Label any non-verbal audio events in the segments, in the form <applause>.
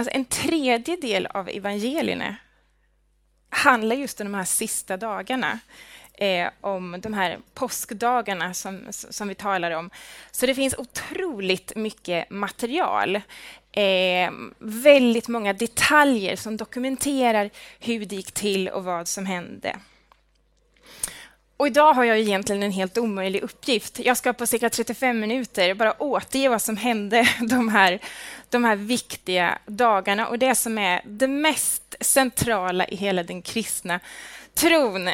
alltså en tredjedel av evangelierna handlar just om de här sista dagarna. Eh, om de här påskdagarna som, som vi talar om. Så det finns otroligt mycket material. Eh, väldigt många detaljer som dokumenterar hur det gick till och vad som hände. Och idag har jag egentligen en helt omöjlig uppgift. Jag ska på cirka 35 minuter bara återge vad som hände <laughs> de här, de här viktiga dagarna och det som är det mest centrala i hela den kristna tron.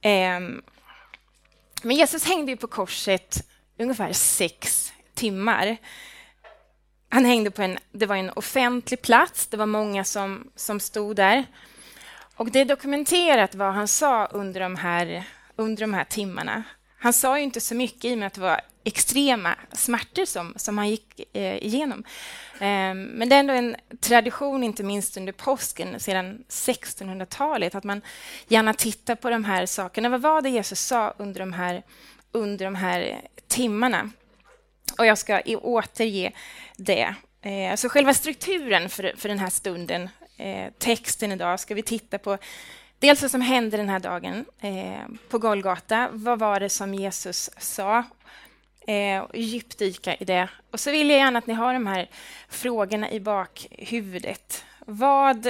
Ehm, men Jesus hängde ju på korset ungefär sex timmar. Han hängde på en, det var en offentlig plats, det var många som, som stod där. Och det är dokumenterat vad han sa under de här under de här timmarna. Han sa ju inte så mycket i och med att det var extrema smärtor som, som han gick eh, igenom. Eh, men det är ändå en tradition, inte minst under påsken sedan 1600-talet, att man gärna tittar på de här sakerna. Vad var det Jesus sa under de här, under de här timmarna? Och jag ska återge det. Eh, så själva strukturen för, för den här stunden, eh, texten idag, ska vi titta på Dels vad som hände den här dagen eh, på Golgata. Vad var det som Jesus sa? Eh, djupdyka i det. Och så vill jag gärna att ni har de här frågorna i bakhuvudet. Vad,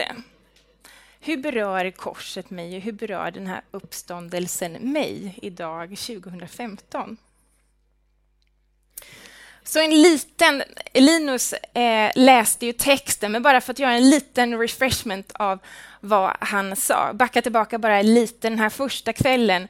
hur berör korset mig och hur berör den här uppståndelsen mig idag, 2015? Så en liten... Linus eh, läste ju texten, men bara för att göra en liten refreshment av vad han sa. Backa tillbaka bara lite den här första kvällen.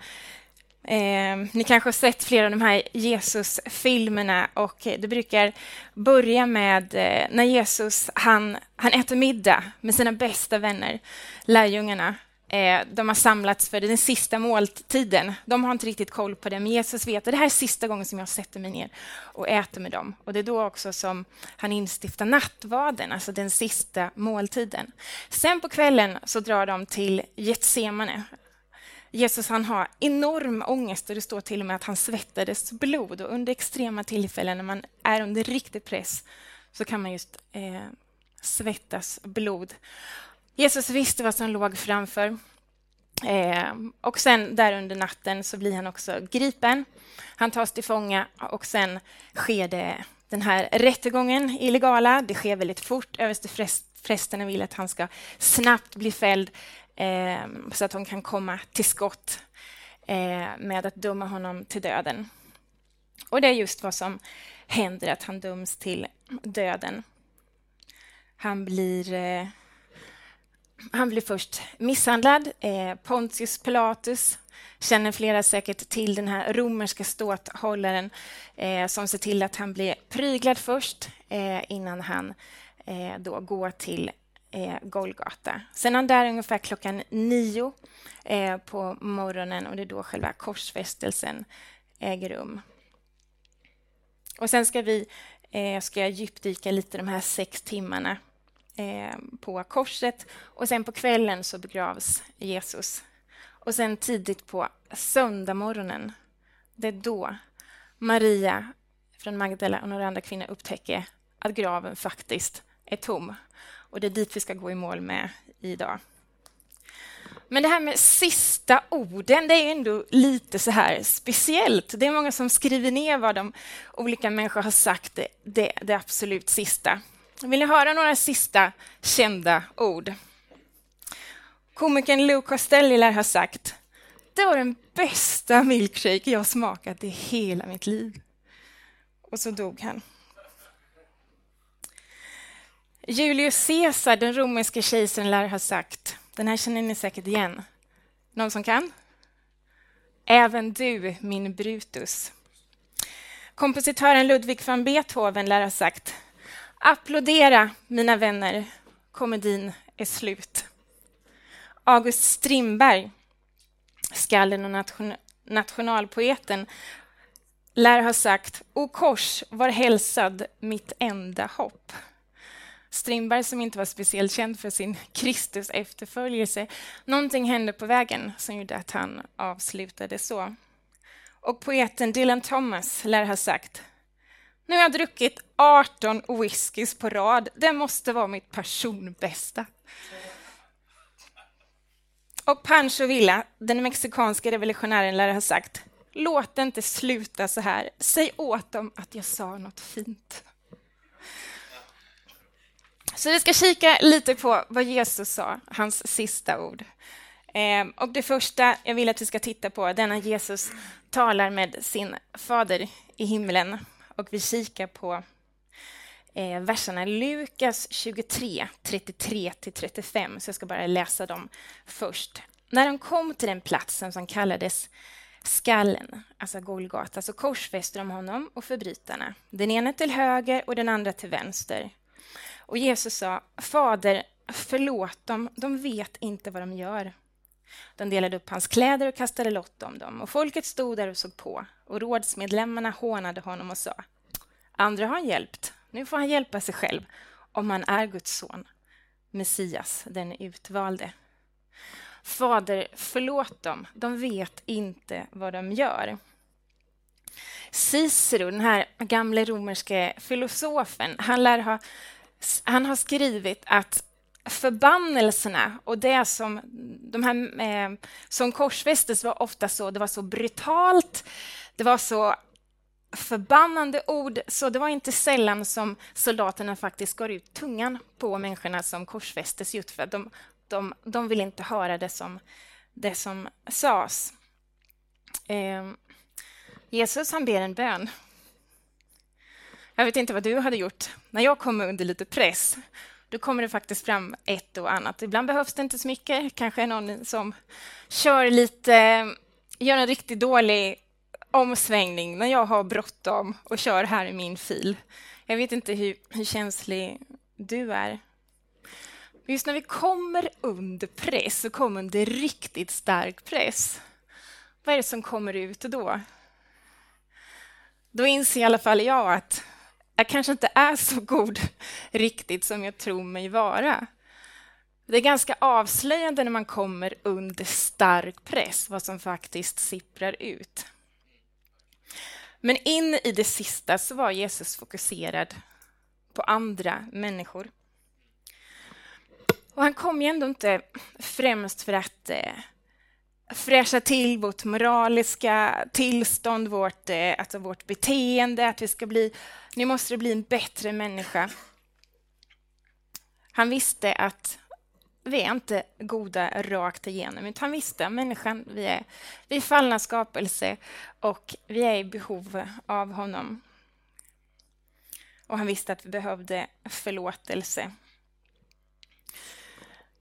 Eh, ni kanske har sett flera av de här Jesus-filmerna och det brukar börja med eh, när Jesus han, han äter middag med sina bästa vänner, lärjungarna. Eh, de har samlats för den sista måltiden. De har inte riktigt koll på det, men Jesus vet att det här är sista gången som jag sätter mig ner och äter med dem. Och Det är då också som han instiftar nattvarden, alltså den sista måltiden. Sen på kvällen så drar de till Getsemane. Jesus han har enorm ångest och det står till och med att han svettades blod. Och under extrema tillfällen när man är under riktig press så kan man just eh, svettas blod. Jesus visste vad som låg framför. Eh, och sen där under natten så blir han också gripen. Han tas till fånga och sen sker det den här rättegången illegala. Det sker väldigt fort. Översteprästerna vill att han ska snabbt bli fälld eh, så att de kan komma till skott eh, med att döma honom till döden. Och det är just vad som händer, att han döms till döden. Han blir eh, han blir först misshandlad. Eh, Pontius Pilatus känner flera säkert till den här romerska ståthållaren eh, som ser till att han blir pryglad först eh, innan han eh, då går till eh, Golgata. Sen är han där ungefär klockan nio eh, på morgonen och det är då själva korsfästelsen äger rum. Och sen ska vi eh, ska jag djupdyka lite de här sex timmarna Eh, på korset och sen på kvällen så begravs Jesus. Och sen tidigt på söndagmorgonen, det är då Maria från Magdala och några andra kvinnor upptäcker att graven faktiskt är tom. Och det är dit vi ska gå i mål med idag. Men det här med sista orden, det är ändå lite så här speciellt. Det är många som skriver ner vad de olika människor har sagt, det, det, det absolut sista. Vill ni höra några sista kända ord? Komikern Lou Costelli lär ha sagt det var den bästa milkshake jag smakat i hela mitt liv. Och så dog han. Julius Caesar, den romerske kejsaren, lär ha sagt, den här känner ni säkert igen. Någon som kan? Även du, min Brutus. Kompositören Ludwig van Beethoven lär ha sagt, Applådera, mina vänner. Komedin är slut. August Strindberg, skallen och nation nationalpoeten, lär ha sagt O kors, var hälsad mitt enda hopp. Strindberg som inte var speciellt känd för sin Kristus efterföljelse. Någonting hände på vägen som gjorde att han avslutade så. Och poeten Dylan Thomas lär ha sagt nu har jag druckit 18 whiskys på rad. Det måste vara mitt personbästa. Och Pancho Villa, den mexikanska revolutionären, lär ha sagt Låt det inte sluta så här. Säg åt dem att jag sa något fint. Så vi ska kika lite på vad Jesus sa, hans sista ord. Ehm, och det första jag vill att vi ska titta på är när Jesus talar med sin fader i himlen. Och vi kikar på eh, verserna Lukas 23, 33-35. Så jag ska bara läsa dem först. När de kom till den platsen som kallades skallen, alltså Golgata, så korsfäste de honom och förbrytarna, den ena till höger och den andra till vänster. Och Jesus sa, Fader, förlåt dem, de vet inte vad de gör. De delade upp hans kläder och kastade lott om dem, och folket stod där och såg på, och rådsmedlemmarna hånade honom och sa, andra har han hjälpt, nu får han hjälpa sig själv, om han är Guds son, Messias, den utvalde. Fader, förlåt dem, de vet inte vad de gör. Cicero, den här gamle romerske filosofen, han lär ha han har skrivit att förbannelserna och det som de här eh, som korsfästes var ofta så, det var så brutalt, det var så förbannande ord, så det var inte sällan som soldaterna faktiskt skar ut tungan på människorna som korsfästes just för att de, de, de vill inte höra det som, det som sades. Eh, Jesus han ber en bön jag vet inte vad du hade gjort. När jag kom under lite press, då kommer det faktiskt fram ett och annat. Ibland behövs det inte så mycket. Kanske någon som kör lite, gör en riktigt dålig omsvängning när jag har bråttom och kör här i min fil. Jag vet inte hur, hur känslig du är. Just när vi kommer under press och kommer under riktigt stark press, vad är det som kommer ut då? Då inser i alla fall jag att jag kanske inte är så god <laughs> riktigt som jag tror mig vara. Det är ganska avslöjande när man kommer under stark press, vad som faktiskt sipprar ut. Men in i det sista så var Jesus fokuserad på andra människor. Och han kom ju ändå inte främst för att eh, fräscha till vårt moraliska tillstånd, vårt, eh, alltså vårt beteende, att vi ska bli, nu måste det bli en bättre människa. Han visste att vi är inte goda rakt igenom, utan han visste att människan, vi är, vi är fallna skapelse och vi är i behov av honom. Och han visste att vi behövde förlåtelse.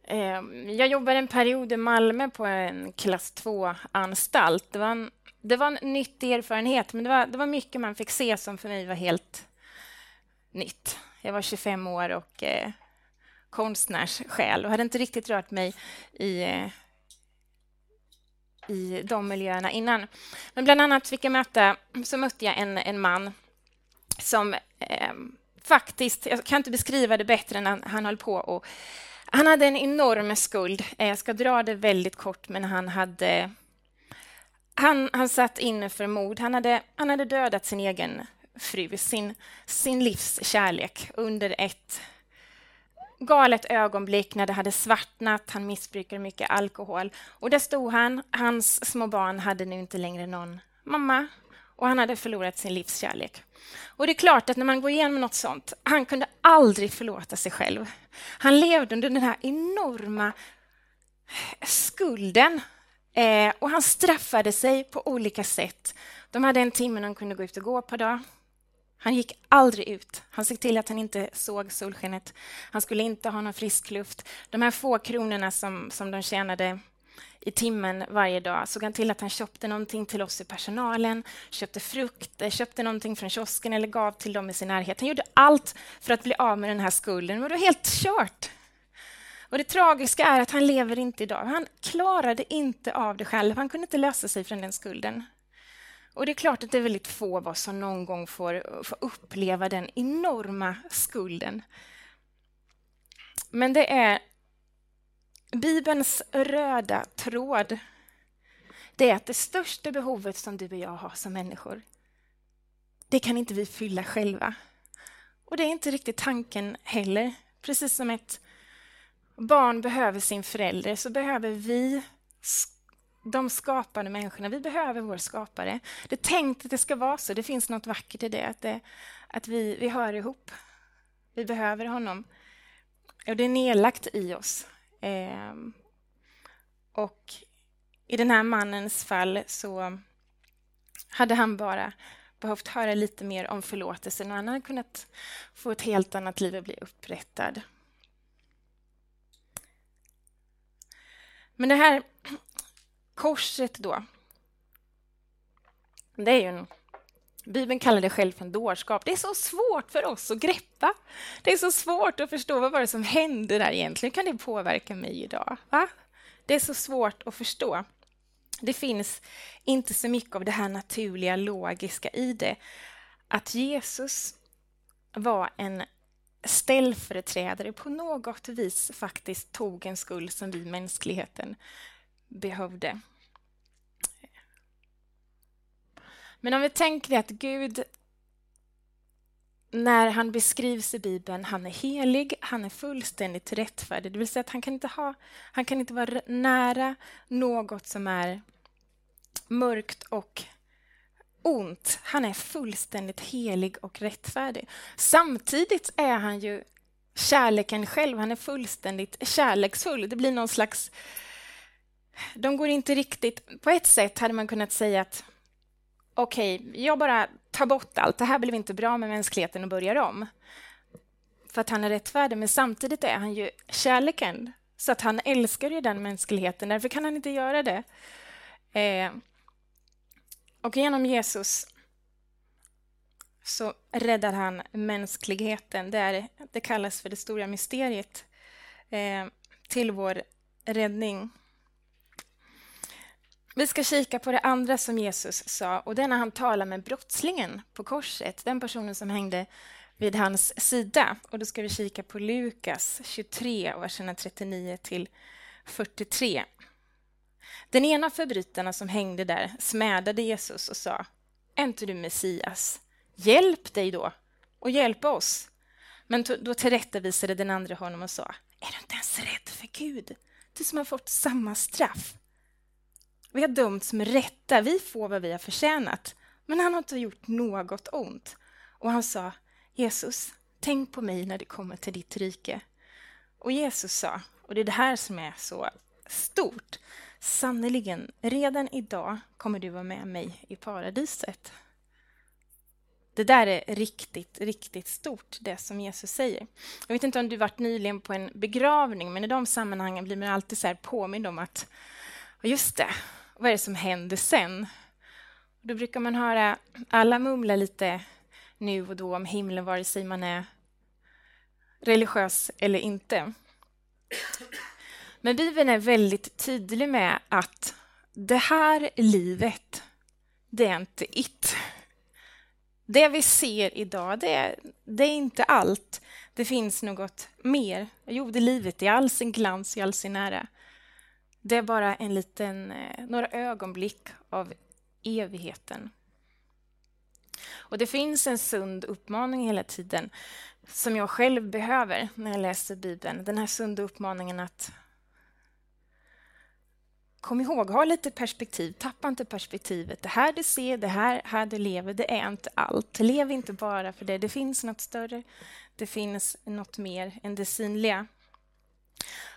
Ehm, jag jobbade en period i Malmö på en klass 2-anstalt. Det var en, det var en nyttig erfarenhet, men det var, det var mycket man fick se som för mig var helt nytt. Jag var 25 år och eh, konstnärssjäl och hade inte riktigt rört mig i, eh, i de miljöerna innan. Men bland annat fick jag möta, så mötte jag en, en man som eh, faktiskt, jag kan inte beskriva det bättre än han, han höll på och han hade en enorm skuld. Eh, jag ska dra det väldigt kort, men han hade... Han, han satt inne för mord. Han hade, han hade dödat sin egen fru, sin, sin livs kärlek, under ett galet ögonblick när det hade svartnat. Han missbrukade mycket alkohol. Och där stod han. Hans små barn hade nu inte längre någon mamma och han hade förlorat sin livskärlek. Och det är klart att när man går igenom något sånt, han kunde aldrig förlåta sig själv. Han levde under den här enorma eh, skulden eh, och han straffade sig på olika sätt. De hade en timme de kunde gå ut och gå per dag. Han gick aldrig ut. Han såg till att han inte såg solskenet. Han skulle inte ha någon frisk luft. De här få kronorna som, som de tjänade i timmen varje dag såg han till att han köpte någonting till oss i personalen, köpte frukt, eh, köpte någonting från kiosken eller gav till dem i sin närhet. Han gjorde allt för att bli av med den här skulden, men det var helt kört. Och Det tragiska är att han lever inte idag. Han klarade inte av det själv. Han kunde inte lösa sig från den skulden. Och Det är klart att det är väldigt få av oss som någon gång får, får uppleva den enorma skulden. Men det är Bibelns röda tråd det är att det största behovet som du och jag har som människor det kan inte vi fylla själva. Och det är inte riktigt tanken heller. Precis som ett barn behöver sin förälder så behöver vi de skapande människorna, vi behöver vår skapare. Det är tänkt att det ska vara så, det finns något vackert i det, att, det, att vi, vi hör ihop. Vi behöver honom. Och det är nedlagt i oss. Eh, och i den här mannens fall så hade han bara behövt höra lite mer om förlåtelsen och han hade kunnat få ett helt annat liv och bli upprättad. Men det här korset då, det är ju en Bibeln kallar det själv för dårskap. Det är så svårt för oss att greppa. Det är så svårt att förstå vad var det som hände där egentligen. Hur kan det påverka mig idag? Va? Det är så svårt att förstå. Det finns inte så mycket av det här naturliga, logiska i det. Att Jesus var en ställföreträdare på något vis faktiskt tog en skuld som vi mänskligheten behövde. Men om vi tänker att Gud, när han beskrivs i Bibeln, han är helig, han är fullständigt rättfärdig. Det vill säga att han kan inte, ha, han kan inte vara nära något som är mörkt och ont. Han är fullständigt helig och rättfärdig. Samtidigt är han ju kärleken själv. Han är fullständigt kärleksfull. Det blir någon slags... De går inte riktigt... På ett sätt hade man kunnat säga att okej, okay, jag bara tar bort allt. Det här blev inte bra med mänskligheten och börjar om. För att han är rättfärdig, men samtidigt är han ju kärleken. Så att han älskar ju den mänskligheten, därför kan han inte göra det. Eh, och genom Jesus så räddar han mänskligheten. Det, är, det kallas för det stora mysteriet eh, till vår räddning. Vi ska kika på det andra som Jesus sa och det är när han talar med brottslingen på korset, den personen som hängde vid hans sida. Och då ska vi kika på Lukas 23, verserna 39 till 43. Den ena förbrytarna som hängde där smädade Jesus och sa Är inte du Messias? Hjälp dig då och hjälp oss. Men då tillrättavisade den andra honom och sa Är du inte ens rädd för Gud? Du som har fått samma straff. Vi har dömts med rätta, vi får vad vi har förtjänat. Men han har inte gjort något ont. Och han sa Jesus, tänk på mig när du kommer till ditt rike. Och Jesus sa, och det är det här som är så stort, sannerligen, redan idag kommer du vara med mig i paradiset. Det där är riktigt, riktigt stort, det som Jesus säger. Jag vet inte om du varit nyligen på en begravning, men i de sammanhangen blir man alltid så här påmind om att just det, vad är det som händer sen? Då brukar man höra alla mumla lite nu och då om himlen, vare sig man är religiös eller inte. Men Bibeln är väldigt tydlig med att det här livet, det är inte it. Det vi ser idag, det är, det är inte allt. Det finns något mer. Jo, det livet i all sin glans, i all sin ära. Det är bara en liten, eh, några ögonblick av evigheten. Och Det finns en sund uppmaning hela tiden som jag själv behöver när jag läser Bibeln. Den här sunda uppmaningen att kom ihåg, ha lite perspektiv, tappa inte perspektivet. Det här du ser, det här, här du lever, det är inte allt. Lev inte bara för det. Det finns något större. Det finns något mer än det synliga.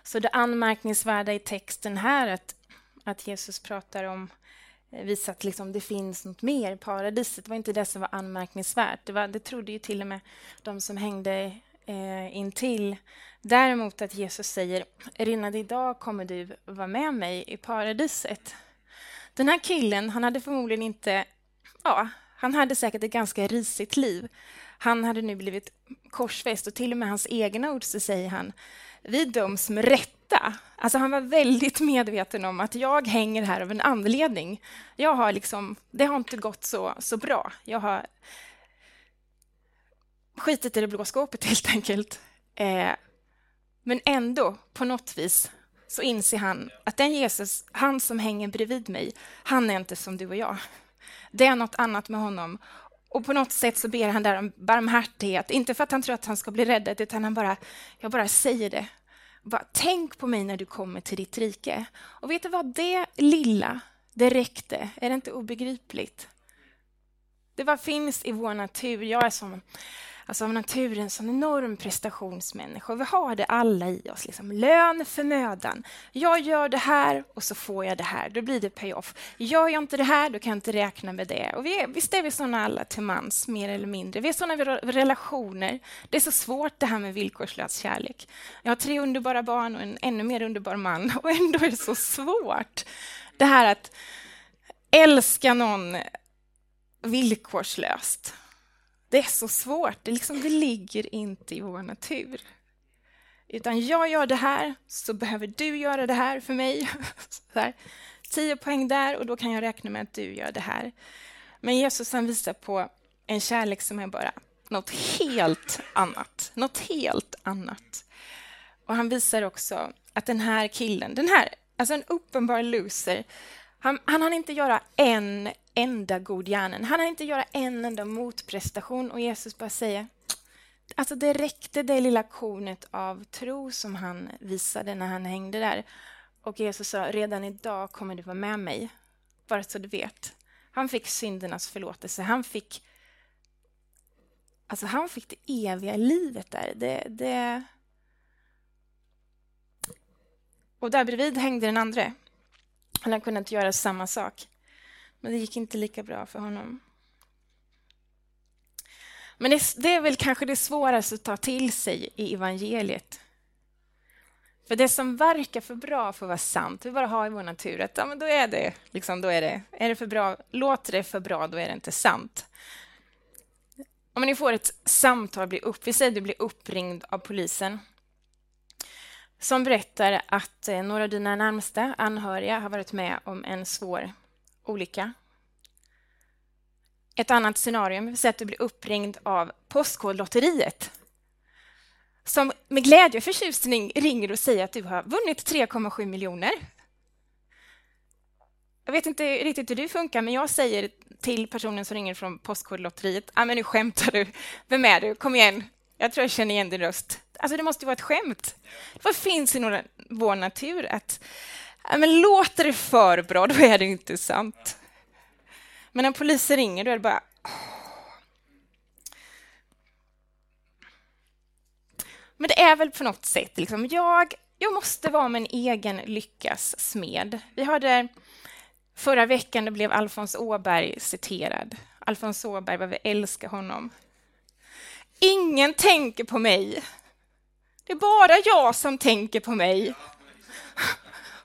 Så det anmärkningsvärda i texten här att, att Jesus pratar om eh, visar att liksom det finns något mer. Paradiset var inte det som var anmärkningsvärt. Det, var, det trodde ju till och med de som hängde eh, intill. Däremot att Jesus säger redan idag kommer du vara med mig i paradiset. Den här killen, han hade förmodligen inte... Ja, han hade säkert ett ganska risigt liv. Han hade nu blivit korsfäst och till och med hans egna ord så säger han vi döms med rätta. Alltså han var väldigt medveten om att jag hänger här av en anledning. Jag har liksom, det har inte gått så, så bra. Jag har skitit i det blå skåpet <laughs> helt enkelt. Eh, men ändå, på något vis, så inser han att den Jesus, han som hänger bredvid mig, han är inte som du och jag. Det är något annat med honom. Och på något sätt så ber han där om barmhärtighet, inte för att han tror att han ska bli räddad, utan han bara, jag bara säger det. Bara, tänk på mig när du kommer till ditt rike. Och vet du vad? Det lilla, det räckte. Är det inte obegripligt? Det bara finns i vår natur. Jag är som alltså av naturen sån enorm prestationsmänniska. Vi har det alla i oss. Liksom. Lön för mödan. Jag gör det här och så får jag det här. Då blir det payoff. Gör jag inte det här, då kan jag inte räkna med det. Och vi är, visst är vi såna alla till mans, mer eller mindre. Vi är såna relationer. Det är så svårt det här med villkorslös kärlek. Jag har tre underbara barn och en ännu mer underbar man <laughs> och ändå är det så svårt. Det här att älska någon villkorslöst. Det är så svårt, det, liksom, det ligger inte i vår natur. Utan jag gör det här, så behöver du göra det här för mig. <laughs> Så här. Tio poäng där och då kan jag räkna med att du gör det här. Men Jesus han visar på en kärlek som är bara något helt annat. Något helt annat. Och han visar också att den här killen, den här, alltså en uppenbar loser, han, han hann inte göra en enda god gärning. Han hann inte göra en enda motprestation och Jesus bara säger Alltså det räckte det lilla kornet av tro som han visade när han hängde där. Och Jesus sa, redan idag kommer du vara med mig. Bara så du vet. Han fick syndernas förlåtelse. Han fick, alltså han fick det eviga livet där. Det, det... Och där bredvid hängde den andra. Han har kunnat göra samma sak. Men det gick inte lika bra för honom. Men det, det är väl kanske det svåraste att ta till sig i evangeliet. För det som verkar för bra för att vara sant, vi bara har i vår natur att ja, men då är det, liksom, då är det, är det för bra, låter det för bra, då är det inte sant. Om ni får ett samtal, blir upp, vi säger att du blir uppringd av polisen som berättar att eh, några av dina närmaste anhöriga har varit med om en svår olycka. Ett annat scenario är att du blir uppringd av Postkodlotteriet som med glädje och förtjusning ringer och säger att du har vunnit 3,7 miljoner. Jag vet inte riktigt hur du funkar, men jag säger till personen som ringer från Postkodlotteriet, ah, men nu skämtar du, vem är du, kom igen, jag tror jag känner igen din röst. Alltså det måste ju vara ett skämt. Vad finns i vår natur att men låter det för bra, då är det inte sant. Men när polisen ringer, då är det bara... Men det är väl på något sätt, liksom, jag, jag måste vara min egen lyckas smed. Vi hörde förra veckan, det blev Alfons Åberg citerad. Alfons Åberg, vad vi älskar honom. Ingen tänker på mig. Det är bara jag som tänker på mig.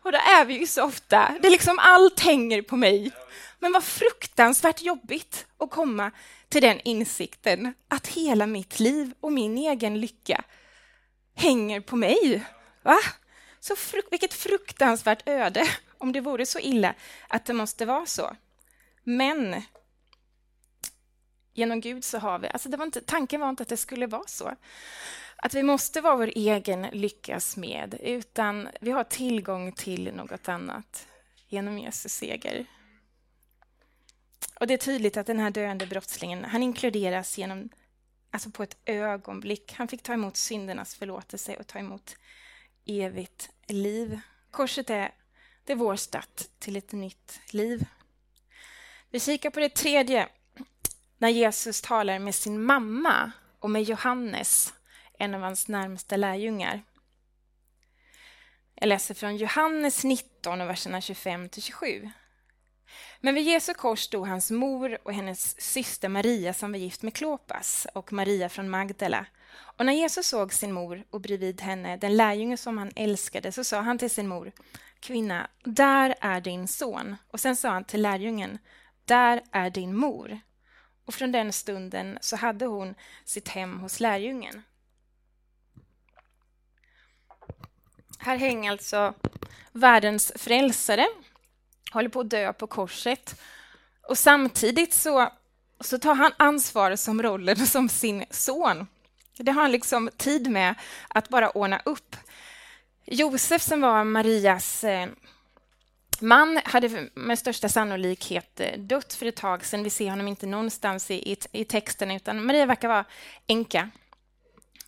Och det är vi ju så ofta. Det är liksom allt hänger på mig. Men vad fruktansvärt jobbigt att komma till den insikten att hela mitt liv och min egen lycka hänger på mig. Va? Så fruk vilket fruktansvärt öde om det vore så illa att det måste vara så. Men genom Gud så har vi... Alltså det var inte, tanken var inte att det skulle vara så att vi måste vara vår egen lyckas med, utan vi har tillgång till något annat genom Jesus seger. Och Det är tydligt att den här döende brottslingen han inkluderas genom, alltså på ett ögonblick. Han fick ta emot syndernas förlåtelse och ta emot evigt liv. Korset är, det är vår start till ett nytt liv. Vi kikar på det tredje, när Jesus talar med sin mamma och med Johannes en av hans närmaste lärjungar. Jag läser från Johannes 19, verserna 25-27. Men vid Jesu kors stod hans mor och hennes syster Maria som var gift med Klopas och Maria från Magdala. Och när Jesus såg sin mor och bredvid henne den lärjunge som han älskade så sa han till sin mor Kvinna, där är din son. Och sen sa han till lärjungen Där är din mor. Och från den stunden så hade hon sitt hem hos lärjungen. Här hänger alltså världens frälsare, håller på att dö på korset. Och samtidigt så, så tar han ansvar som rollen <laughs> som sin son. Det har han liksom tid med att bara ordna upp. Josef som var Marias eh, man hade med största sannolikhet eh, dött för ett tag sedan. Vi ser honom inte någonstans i, i, i texten, utan Maria verkar vara änka.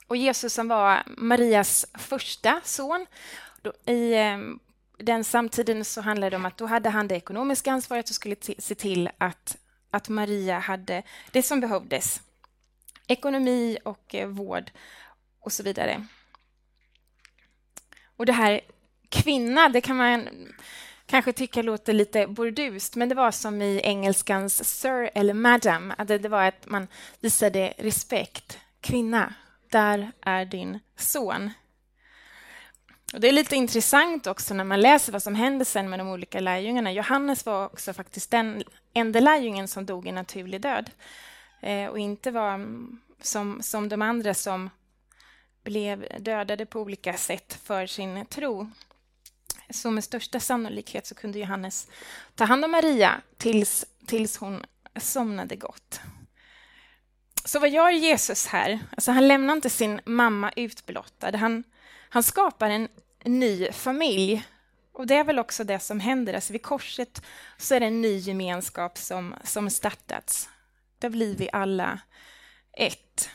Och Jesus som var Marias första son. Då, I eh, den samtiden så handlade det om att då hade han det ekonomiska ansvaret och skulle se till att, att Maria hade det som behövdes. Ekonomi och eh, vård och så vidare. Och det här kvinna, det kan man kanske tycka låter lite burdust, men det var som i engelskans sir eller madam, att det var att man visade respekt. Kvinna, där är din son. Och det är lite intressant också när man läser vad som hände sen med de olika lärjungarna. Johannes var också faktiskt den enda lärjungen som dog en naturlig död eh, och inte var mm, som, som de andra som blev dödade på olika sätt för sin tro. Så med största sannolikhet så kunde Johannes ta hand om Maria tills, tills hon somnade gott. Så vad gör Jesus här? Alltså han lämnar inte sin mamma utblottad. Han, han skapar en ny familj. Och Det är väl också det som händer. Alltså vid korset så är det en ny gemenskap som, som startats. Där blir vi alla ett.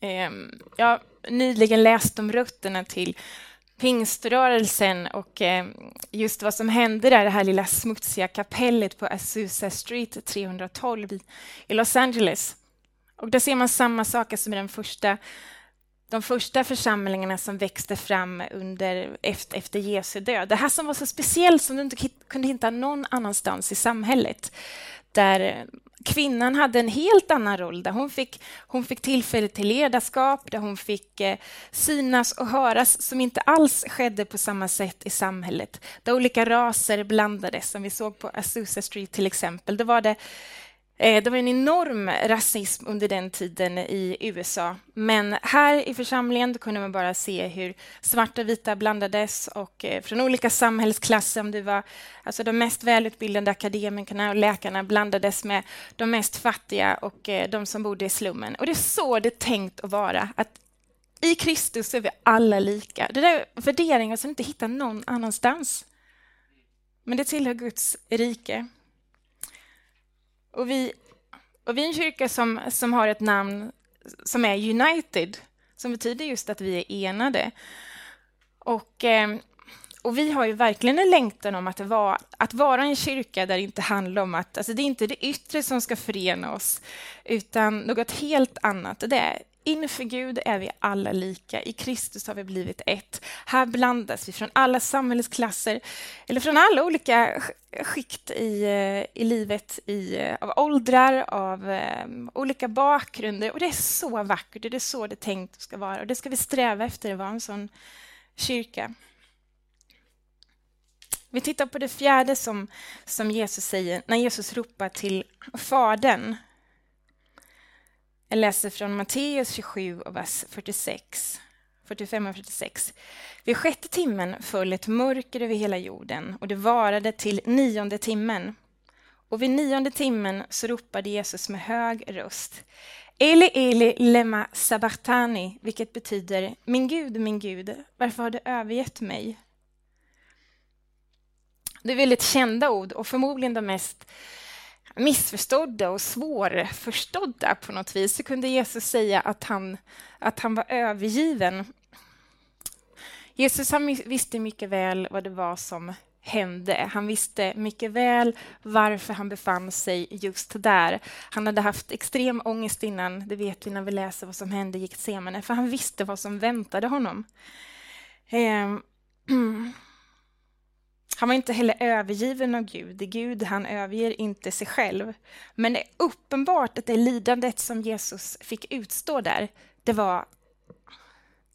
Ehm, jag har nyligen läst om rötterna till pingströrelsen och eh, just vad som hände där, det här lilla smutsiga kapellet på Azusa Street 312 i Los Angeles. Och där ser man samma saker som i den första, de första församlingarna som växte fram under, efter, efter Jesu död. Det här som var så speciellt som du inte kunde hitta någon annanstans i samhället. Där kvinnan hade en helt annan roll, där hon fick, hon fick tillfälle till ledarskap, där hon fick eh, synas och höras, som inte alls skedde på samma sätt i samhället. Där olika raser blandades, som vi såg på Azusa Street till exempel. Då var det Eh, det var en enorm rasism under den tiden i USA. Men här i församlingen kunde man bara se hur svarta och vita blandades och eh, från olika samhällsklasser, om det var alltså de mest välutbildade akademikerna och läkarna blandades med de mest fattiga och eh, de som bodde i slummen. Och det är så det är tänkt att vara, att i Kristus är vi alla lika. Det är värderingar som inte hittar någon annanstans. Men det tillhör Guds rike. Och vi, och vi är en kyrka som, som har ett namn som är United, som betyder just att vi är enade. Och, ehm, och vi har ju verkligen en längtan om att vara, att vara en kyrka där det inte handlar om att... Alltså det är inte det yttre som ska förena oss, utan något helt annat. Det är Inför Gud är vi alla lika. I Kristus har vi blivit ett. Här blandas vi från alla samhällsklasser, eller från alla olika skikt i, eh, i livet, i, eh, av åldrar, av um, olika bakgrunder. Och Det är så vackert, och det är så det är tänkt ska vara. Och Det ska vi sträva efter att vara en sån kyrka. Vi tittar på det fjärde som, som Jesus säger när Jesus ropar till Fadern jag läser från Matteus 27, och vers 46. 45 och 46. Vid sjätte timmen föll ett mörker över hela jorden och det varade till nionde timmen. Och vid nionde timmen så ropade Jesus med hög röst Eli, Eli, lema sabartani?” vilket betyder Min Gud, min Gud, varför har du övergett mig? Det är väldigt kända ord och förmodligen de mest missförstådda och svårförstådda på något vis, så kunde Jesus säga att han, att han var övergiven. Jesus han visste mycket väl vad det var som hände. Han visste mycket väl varför han befann sig just där. Han hade haft extrem ångest innan, det vet vi när vi läser vad som hände i Getsemane, för han visste vad som väntade honom. Eh, <clears throat> Han var inte heller övergiven av Gud. Gud han överger inte sig själv. Men det är uppenbart att det lidandet som Jesus fick utstå där, det var...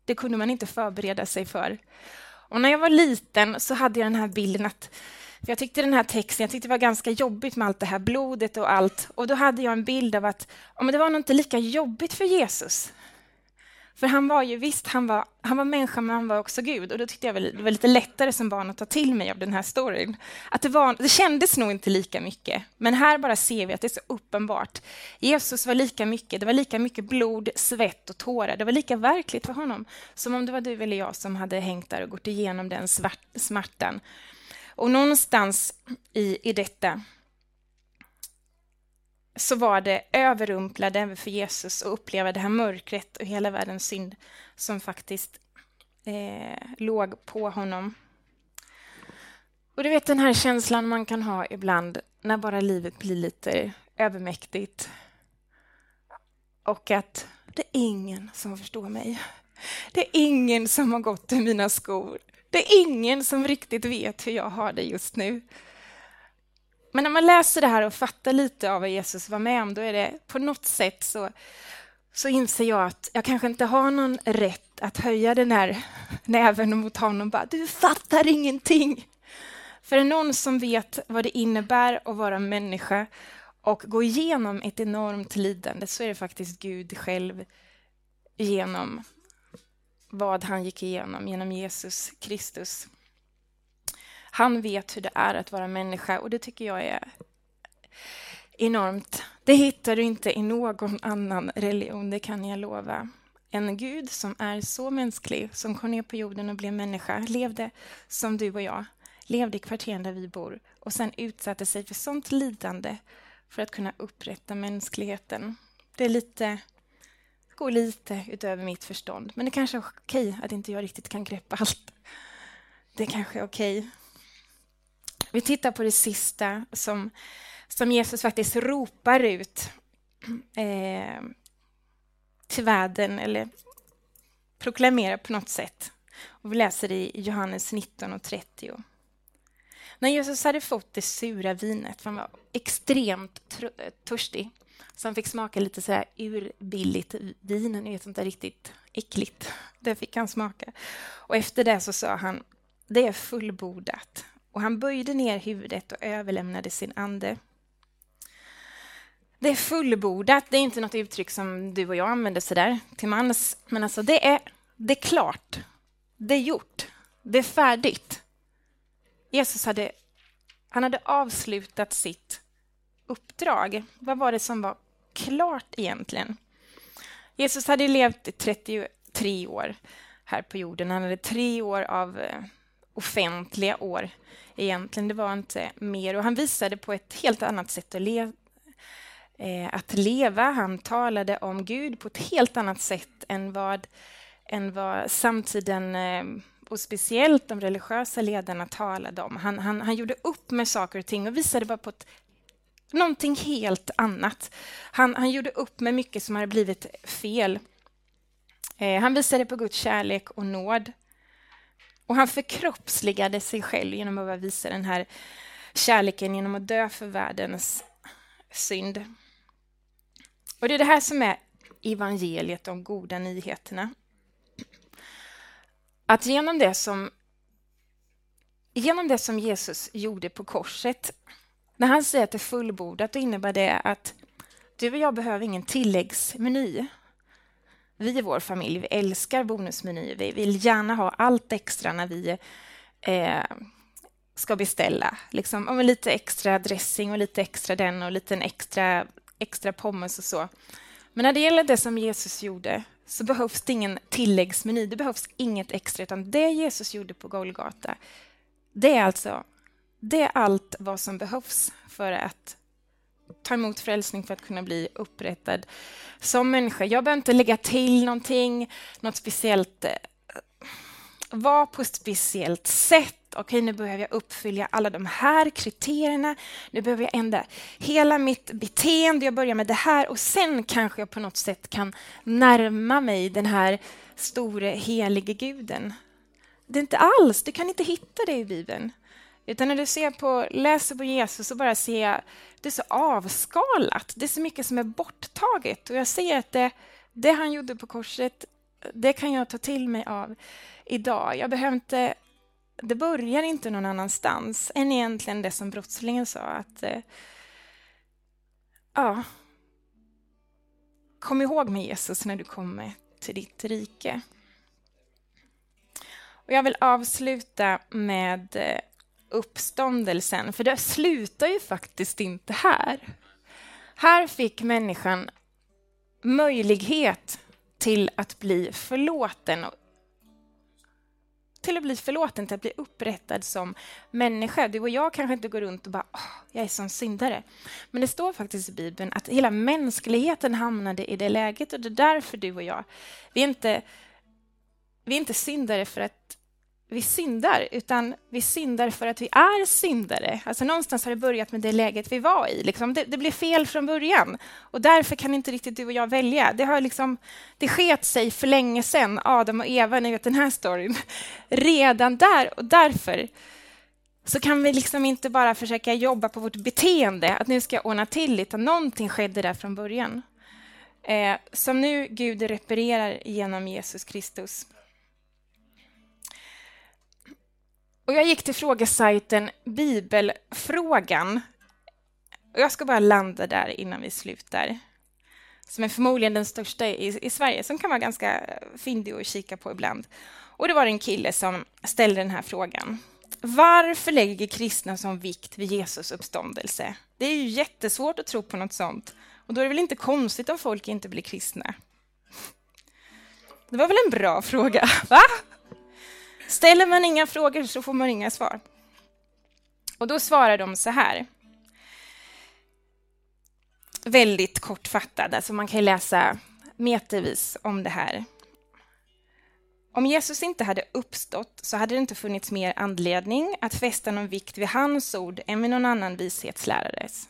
Det kunde man inte förbereda sig för. Och när jag var liten så hade jag den här bilden att för jag tyckte den här texten jag tyckte det var ganska jobbigt med allt det här blodet och allt. Och då hade jag en bild av att om det var nog inte lika jobbigt för Jesus för han var ju, visst, han var, han var människa, men han var också Gud. Och då tyckte jag väl, det var lite lättare som barn att ta till mig av den här storyn. Att det, var, det kändes nog inte lika mycket. Men här bara ser vi att det är så uppenbart. Jesus var lika mycket, det var lika mycket blod, svett och tårar. Det var lika verkligt för honom som om det var du eller jag som hade hängt där och gått igenom den svart, smärtan. Och någonstans i, i detta så var det överrumplade även för Jesus att uppleva det här mörkret och hela världens synd som faktiskt eh, låg på honom. Och du vet den här känslan man kan ha ibland när bara livet blir lite övermäktigt. Och att det är ingen som förstår mig. Det är ingen som har gått i mina skor. Det är ingen som riktigt vet hur jag har det just nu. Men när man läser det här och fattar lite av vad Jesus var med om, då är det på något sätt så, så inser jag att jag kanske inte har någon rätt att höja den här näven mot honom och bara ”du fattar ingenting”. För någon som vet vad det innebär att vara människa och gå igenom ett enormt lidande så är det faktiskt Gud själv genom vad han gick igenom, genom Jesus Kristus. Han vet hur det är att vara människa och det tycker jag är enormt. Det hittar du inte i någon annan religion, det kan jag lova. En Gud som är så mänsklig, som kom ner på jorden och blev människa, levde som du och jag, levde i kvarteren där vi bor och sen utsatte sig för sånt lidande för att kunna upprätta mänskligheten. Det är lite, går lite utöver mitt förstånd, men det kanske är okej att inte jag riktigt kan greppa allt. Det kanske är okej. Vi tittar på det sista som, som Jesus faktiskt ropar ut eh, till världen, eller proklamerar på något sätt. Och vi läser det i Johannes 19 och 30. När Jesus hade fått det sura vinet, för han var extremt törstig, så han fick smaka lite så här urbilligt vin, ni vet sånt där riktigt äckligt. Det fick han smaka. Och efter det så sa han, det är fullbordat. Och han böjde ner huvudet och överlämnade sin ande. Det är fullbordat, det är inte något uttryck som du och jag använder sådär till mans, men alltså det är, det är klart. Det är gjort. Det är färdigt. Jesus hade, han hade avslutat sitt uppdrag. Vad var det som var klart egentligen? Jesus hade levt i 33 år här på jorden. Han hade tre år av eh, offentliga år egentligen. Det var inte mer. Och han visade på ett helt annat sätt att, le eh, att leva. Han talade om Gud på ett helt annat sätt än vad, än vad samtiden eh, och speciellt de religiösa ledarna talade om. Han, han, han gjorde upp med saker och ting och visade bara på ett, någonting helt annat. Han, han gjorde upp med mycket som hade blivit fel. Eh, han visade på Guds kärlek och nåd. Och han förkroppsligade sig själv genom att visa den här kärleken genom att dö för världens synd. Och det är det här som är evangeliet, de goda nyheterna. Att genom det som, genom det som Jesus gjorde på korset, när han säger att det är fullbordat, då innebär det att du och jag behöver ingen tilläggsmeny vi i vår familj vi älskar bonusmenyer. Vi vill gärna ha allt extra när vi eh, ska beställa. Liksom, om lite extra dressing och lite extra den och lite extra, extra pommes och så. Men när det gäller det som Jesus gjorde så behövs det ingen tilläggsmeny. Det behövs inget extra, utan det Jesus gjorde på Golgata, det är alltså det är allt vad som behövs för att ta emot frälsning för att kunna bli upprättad som människa. Jag behöver inte lägga till någonting, något speciellt, Var vara på ett speciellt sätt. Okej, nu behöver jag uppfylla alla de här kriterierna. Nu behöver jag ändra hela mitt beteende. Jag börjar med det här och sen kanske jag på något sätt kan närma mig den här store helige guden. Det är inte alls, du kan inte hitta det i Bibeln. Utan när du ser på, läser på Jesus så bara ser jag det är så avskalat. Det är så mycket som är borttaget. Och jag ser att det, det han gjorde på korset, det kan jag ta till mig av idag. Jag behöver inte... Det börjar inte någon annanstans än egentligen det som brottslingen sa. att eh, ja, Kom ihåg mig, Jesus när du kommer till ditt rike. Och jag vill avsluta med eh, uppståndelsen, för det slutar ju faktiskt inte här. Här fick människan möjlighet till att bli förlåten till att bli förlåten, till att bli upprättad som människa. Du och jag kanske inte går runt och bara oh, jag är som syndare. Men det står faktiskt i Bibeln att hela mänskligheten hamnade i det läget och det är därför du och jag, vi är inte, vi är inte syndare för att vi syndar, utan vi syndar för att vi är syndare. Alltså någonstans har det börjat med det läget vi var i. Liksom det, det blev fel från början och därför kan inte riktigt du och jag välja. Det, har liksom, det sket sig för länge sedan, Adam och Eva, ni vet den här storyn. Redan där och därför så kan vi liksom inte bara försöka jobba på vårt beteende, att nu ska jag ordna till, utan någonting skedde där från början. Eh, som nu Gud reparerar genom Jesus Kristus. Och jag gick till frågesajten Bibelfrågan. Och jag ska bara landa där innan vi slutar. Som är förmodligen den största i, i Sverige, som kan vara ganska fyndig att kika på ibland. Och det var en kille som ställde den här frågan. Varför lägger kristna som vikt vid Jesus uppståndelse? Det är ju jättesvårt att tro på något sånt. Och då är det väl inte konstigt om folk inte blir kristna? Det var väl en bra fråga, <laughs> va? Ställer man inga frågor så får man inga svar. Och då svarar de så här. Väldigt kortfattat, alltså man kan läsa metervis om det här. Om Jesus inte hade uppstått så hade det inte funnits mer anledning att fästa någon vikt vid hans ord än vid någon annan vishetslärares.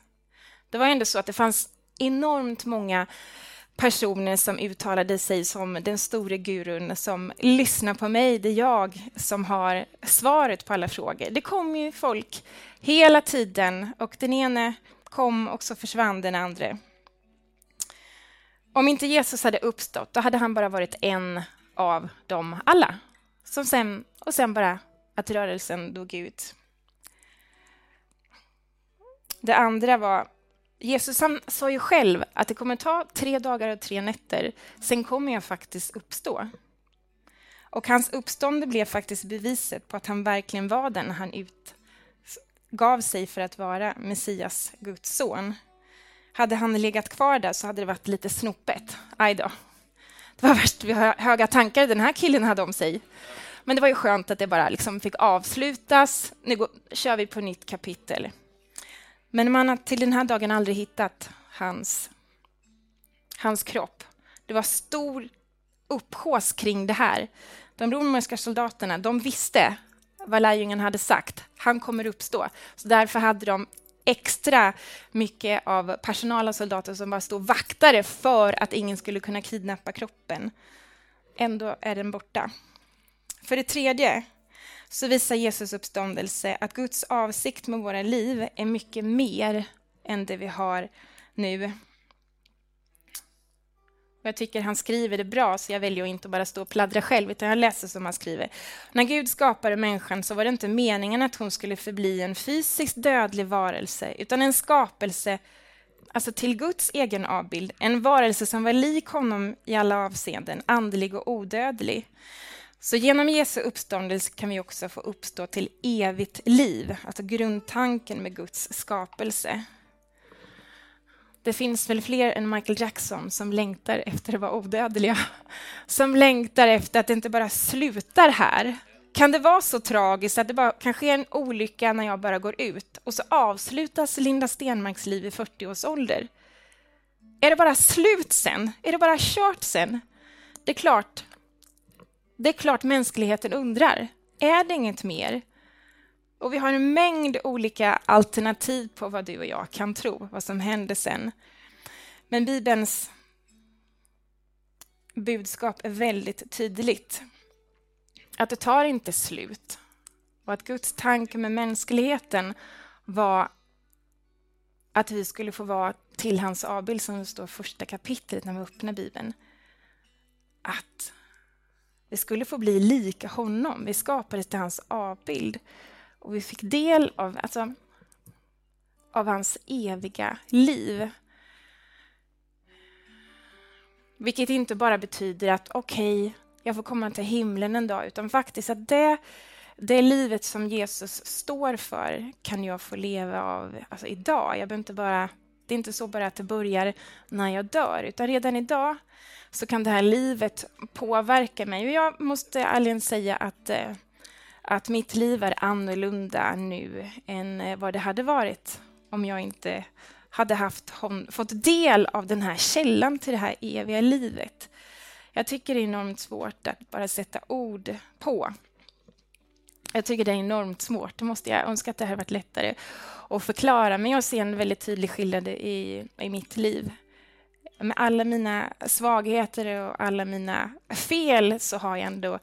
Det var ändå så att det fanns enormt många personer som uttalade sig som den store gurun som lyssnar på mig, det är jag som har svaret på alla frågor. Det kom ju folk hela tiden och den ene kom och så försvann den andra. Om inte Jesus hade uppstått, då hade han bara varit en av dem alla. Som sen, och sen bara att rörelsen dog ut. Det andra var Jesus han sa ju själv att det kommer ta tre dagar och tre nätter, sen kommer jag faktiskt uppstå. Och hans uppstånd blev faktiskt beviset på att han verkligen var den han utgav sig för att vara Messias, Guds son. Hade han legat kvar där så hade det varit lite snopet. Aj då. Det var värst höga tankar den här killen hade om sig. Men det var ju skönt att det bara liksom fick avslutas. Nu går, kör vi på nytt kapitel. Men man har till den här dagen aldrig hittat hans, hans kropp. Det var stor upphås kring det här. De romerska soldaterna de visste vad lärjungen hade sagt. Han kommer uppstå. Så därför hade de extra mycket av personal och soldater som bara stod vaktare för att ingen skulle kunna kidnappa kroppen. Ändå är den borta. För det tredje så visar Jesus uppståndelse att Guds avsikt med våra liv är mycket mer än det vi har nu. Jag tycker han skriver det bra, så jag väljer att inte bara stå och pladdra själv, utan jag läser som han skriver. När Gud skapade människan så var det inte meningen att hon skulle förbli en fysiskt dödlig varelse, utan en skapelse alltså till Guds egen avbild, en varelse som var lik honom i alla avseenden, andlig och odödlig. Så genom Jesu uppståndelse kan vi också få uppstå till evigt liv, alltså grundtanken med Guds skapelse. Det finns väl fler än Michael Jackson som längtar efter att vara odödliga, som längtar efter att det inte bara slutar här. Kan det vara så tragiskt att det bara kan ske en olycka när jag bara går ut och så avslutas Linda Stenmarks liv i 40 års ålder? Är det bara slut sen? Är det bara kört sen? Det är klart, det är klart mänskligheten undrar. Är det inget mer? Och vi har en mängd olika alternativ på vad du och jag kan tro, vad som hände sen. Men Bibelns budskap är väldigt tydligt. Att det tar inte slut. Och att Guds tanke med mänskligheten var att vi skulle få vara till hans avbild, som det står i första kapitlet när vi öppnar Bibeln. Att vi skulle få bli lika honom. Vi skapades till hans avbild. Och vi fick del av, alltså, av hans eviga liv. Vilket inte bara betyder att okej, okay, jag får komma till himlen en dag, utan faktiskt att det, det livet som Jesus står för kan jag få leva av alltså idag. Jag behöver inte bara, det är inte så bara att det börjar när jag dör, utan redan idag så kan det här livet påverka mig. Och jag måste ärligen säga att eh, att mitt liv är annorlunda nu än eh, vad det hade varit om jag inte hade haft, fått del av den här källan till det här eviga livet. Jag tycker det är enormt svårt att bara sätta ord på. Jag tycker det är enormt svårt. Det måste jag önska att det hade varit lättare att förklara. Men jag ser en väldigt tydlig skillnad i, i mitt liv. Med alla mina svagheter och alla mina fel så har jag ändå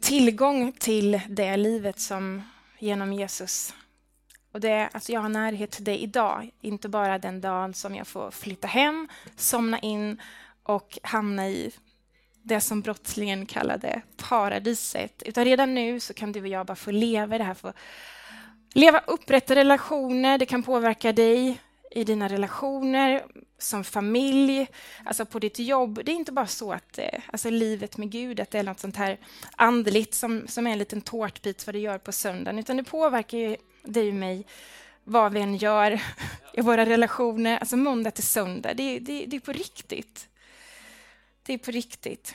tillgång till det livet som genom Jesus. Och det, alltså jag har närhet till det idag, inte bara den dagen som jag får flytta hem, somna in och hamna i det som brottslingen kallade paradiset. Utan redan nu så kan du och jag bara få leva det här, få leva upprätta relationer. Det kan påverka dig i dina relationer, som familj, alltså på ditt jobb. Det är inte bara så att eh, alltså livet med Gud att det är något sånt här andligt som, som är en liten tårtbit vad du gör på söndagen, utan det påverkar ju dig och mig vad vi än gör <laughs> i våra relationer, alltså måndag till söndag. Det, det, det är på riktigt. Det är på riktigt.